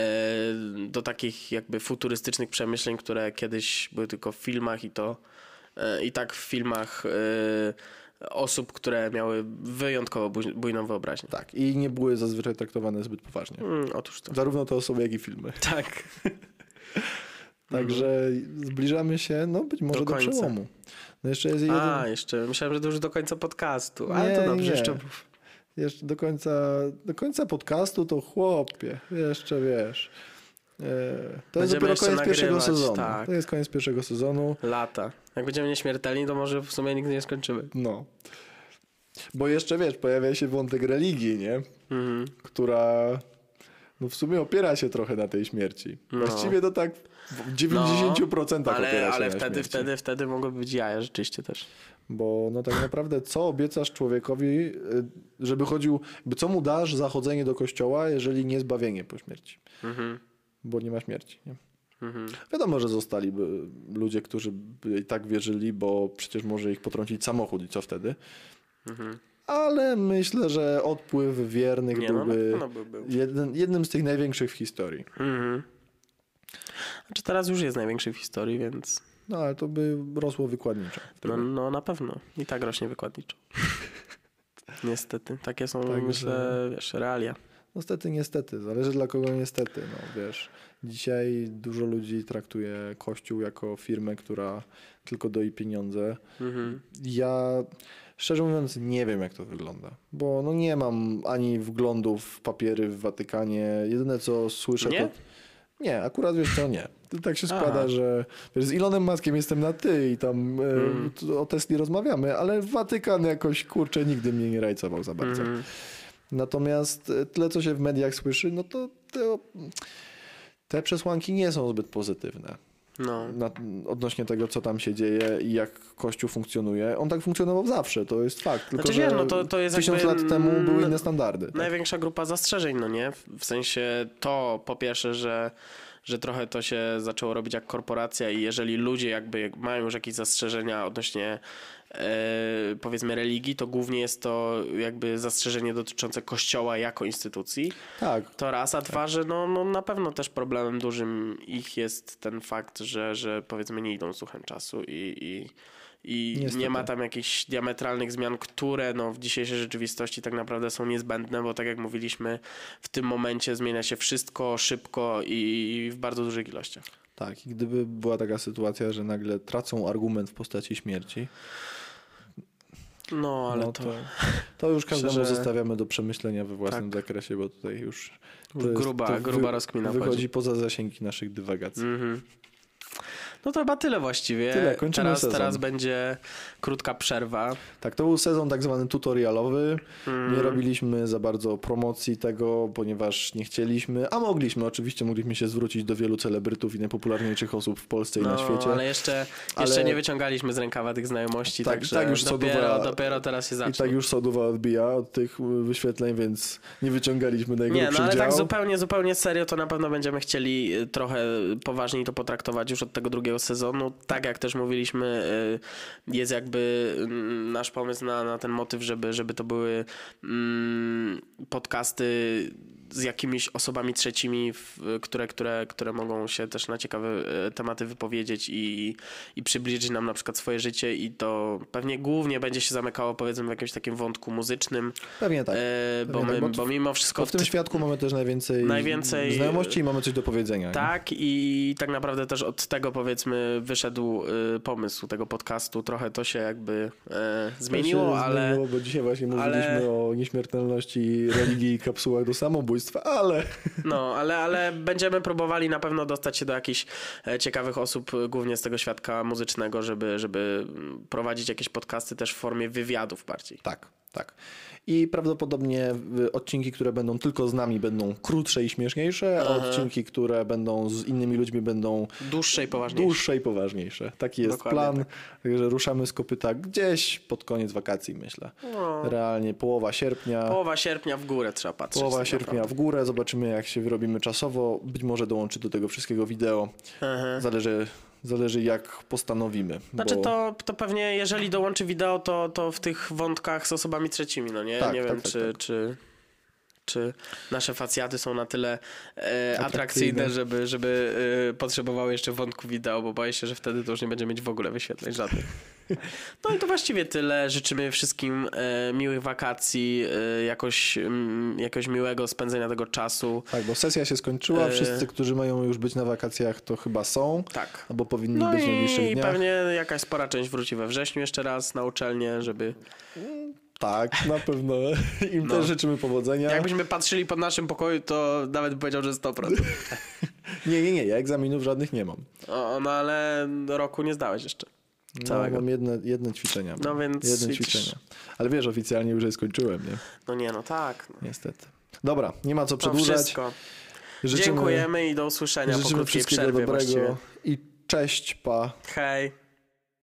do takich jakby futurystycznych przemyśleń, które kiedyś były tylko w filmach i to e, i tak w filmach e, osób, które miały wyjątkowo buj- bujną wyobraźnię. Tak, i nie były zazwyczaj traktowane zbyt poważnie. Mm, otóż to. Zarówno te osoby, jak i filmy. Tak. Także zbliżamy się, no być może Do do, przełomu. No jeszcze jest jeden... A, jeszcze myślałem, że to już do końca podcastu, ale Nie, to dobrze, nie. jeszcze Jeszcze do końca, do końca podcastu to chłopie, jeszcze wiesz. E, To jest Będziemy dopiero koniec pierwszego sezonu. tak. To jest koniec pierwszego sezonu. lata. Jak będziemy nieśmiertelni, to może w sumie nigdy nie skończymy. No. Bo jeszcze wiesz, pojawia się wątek religii, nie? Mhm. Która no w sumie opiera się trochę na tej śmierci. No. Właściwie to tak w 90% Ale, opiera się ale na wtedy, śmierci. wtedy, wtedy mogły być jaja rzeczywiście też. Bo no tak naprawdę co obiecasz człowiekowi, y, żeby chodził, co mu dasz za chodzenie do kościoła, jeżeli nie zbawienie po śmierci? Mhm. Bo nie ma śmierci. Nie? Mhm. Wiadomo, że zostaliby ludzie, którzy by i tak wierzyli, bo przecież może ich potrącić samochód i co wtedy. Mhm. Ale myślę, że odpływ wiernych Nie, no, byłby pewno by był. jeden, jednym z tych największych w historii. Mhm. Znaczy teraz już jest największy w historii, więc No ale to by rosło wykładniczo. no, no na pewno. I tak rośnie wykładniczo. Niestety. Takie są, Także- myślę, wiesz, realia. Niestety, niestety. Zależy dla kogo niestety. No wiesz, dzisiaj dużo ludzi traktuje Kościół jako firmę, która tylko doi pieniądze. Mhm. Ja szczerze mówiąc nie wiem jak to wygląda, bo no nie mam ani wglądu w papiery w Watykanie. Jedyne co słyszę Nie? to... Nie, akurat wiesz co, nie. Tak się składa, Aha. że wiesz, z Elonem Muskiem jestem na ty i tam Mm. o Tesli rozmawiamy, ale Watykan jakoś, kurczę, nigdy mnie nie rajcował za bardzo. Mhm. Natomiast e, tyle, co się w mediach słyszy, no to te, te przesłanki nie są zbyt pozytywne No. na, odnośnie tego, co tam się dzieje i jak Kościół funkcjonuje. On tak funkcjonował zawsze, to jest fakt. Tylko, Znaczy, że no to- to jest tysiąc lat temu były inne standardy. Tak? Największa grupa zastrzeżeń, no nie? W- sensie to po pierwsze, że, że trochę to się zaczęło robić jak korporacja i jeżeli ludzie jakby mają już jakieś zastrzeżenia odnośnie powiedzmy religii, to głównie jest to jakby zastrzeżenie dotyczące kościoła jako instytucji. Tak, To raz, a dwa, że no, no na pewno też problemem dużym ich jest ten fakt, że, że powiedzmy nie idą z duchem czasu i, i, i Niestety. nie ma tam jakichś diametralnych zmian, które no, w dzisiejszej rzeczywistości tak naprawdę są niezbędne, bo tak jak mówiliśmy, w tym momencie zmienia się wszystko szybko i w bardzo dużych ilościach. tak. I gdyby była taka sytuacja, że nagle tracą argument w postaci śmierci, No, ale no to, to, to już każdemu Szczerze- zostawiamy do przemyślenia we własnym Tak. zakresie, bo tutaj już to jest- gruba, gruba rozkmina wychodzi wchodzi. poza zasięgi naszych dywagacji. Mhm. No to chyba tyle właściwie. Tyle, kończymy teraz, sezon. teraz będzie krótka przerwa. Tak, to był sezon tak zwany tutorialowy. Mm. Nie robiliśmy za bardzo promocji tego, ponieważ nie chcieliśmy, a mogliśmy, oczywiście mogliśmy się zwrócić do wielu celebrytów i najpopularniejszych osób w Polsce i na świecie. No, ale jeszcze, jeszcze Ale- nie wyciągaliśmy z rękawa tych znajomości, Tak, także tak już dopiero, Sodowa- dopiero teraz się I zacznie. tak już Sodowa odbija od tych wyświetleń, więc nie wyciągaliśmy nie, najgrubszych no ale tak dział. zupełnie, zupełnie serio to na pewno będziemy chcieli y, trochę poważniej to potraktować już od tego drugiego sezonu. Tak jak też mówiliśmy, y, jest jakby mm, nasz pomysł na, na ten motyw, żeby, żeby to były mm, podcasty z jakimiś osobami trzecimi, które, które, które mogą się też na ciekawe e, tematy wypowiedzieć i, i przybliżyć nam na przykład swoje życie i to pewnie głównie będzie się zamykało powiedzmy w jakimś takim wątku muzycznym, Pewnie tak. e, bo, Pewnie my, tak, bo bo mimo wszystko Bo w tym ty- świadku mamy też najwięcej, Najwięcej- znajomości i mamy coś do powiedzenia. nie? tak i tak naprawdę też od tego powiedzmy wyszedł y, pomysł tego podcastu. Trochę to się jakby e, zmieniło, się ale Zmieniło, bo dzisiaj właśnie mówiliśmy ale- o nieśmiertelności religii i kapsułach do ale no, ale, ale będziemy próbowali na pewno dostać się do jakichś e, ciekawych osób, e, głównie z tego świadka muzycznego, żeby, żeby mm, prowadzić jakieś podcasty też w formie wywiadów bardziej. Tak, tak. I prawdopodobnie y, odcinki, które będą tylko z nami, będą krótsze i śmieszniejsze, a Aha. odcinki, które będą z innymi ludźmi, będą Dłuższe i poważniejsze. dłuższe i poważniejsze. Taki jest Dokładnie plan. Także ruszamy z kopyta gdzieś pod koniec wakacji, myślę. No, Realnie połowa sierpnia. połowa sierpnia w górę trzeba patrzeć. Połowa tak sierpnia naprawdę. w górę, zobaczymy jak się wyrobimy czasowo. Być może dołączy do tego wszystkiego wideo. Aha. Zależy, zależy jak postanowimy. Znaczy bo... to, to pewnie jeżeli dołączy wideo, to, to w tych wątkach z osobami trzecimi, no nie? Tak, nie tak, wiem, tak, czy, tak. czy, czy nasze facjaty są na tyle e, Atrakcyjne. atrakcyjne, żeby, żeby e, potrzebowały jeszcze wątku wideo, bo boję się, że wtedy to już nie będzie mieć w ogóle wyświetleń żadnych. No i to właściwie tyle. Życzymy wszystkim e, miłych wakacji, e, jakoś, mm, jakoś miłego spędzenia tego czasu. Tak, bo sesja się skończyła. E. Wszyscy, którzy mają już być na wakacjach, to chyba są. Tak. Albo powinni No być w najbliższych i dniach. pewnie jakaś spora część wróci we wrześniu jeszcze raz na uczelnię, żeby Tak, na pewno. Im No. też życzymy powodzenia. Jakbyśmy patrzyli po naszym pokoju, to nawet bym powiedział, że 100%. Nie, nie, nie, ja egzaminów żadnych nie mam. O, no ale roku nie zdałeś jeszcze. No, Całego. mam jedne, jedne ćwiczenia. No więc Jedne widzisz. ćwiczenia. Ale wiesz, oficjalnie już je skończyłem, nie? No nie, no tak. No. Niestety. Dobra, nie ma co przedłużać. Życzymy, Dziękujemy i do usłyszenia po życzymy krótkiej wszystkiego przerwie dobrego właściwie. i cześć, pa. Hej.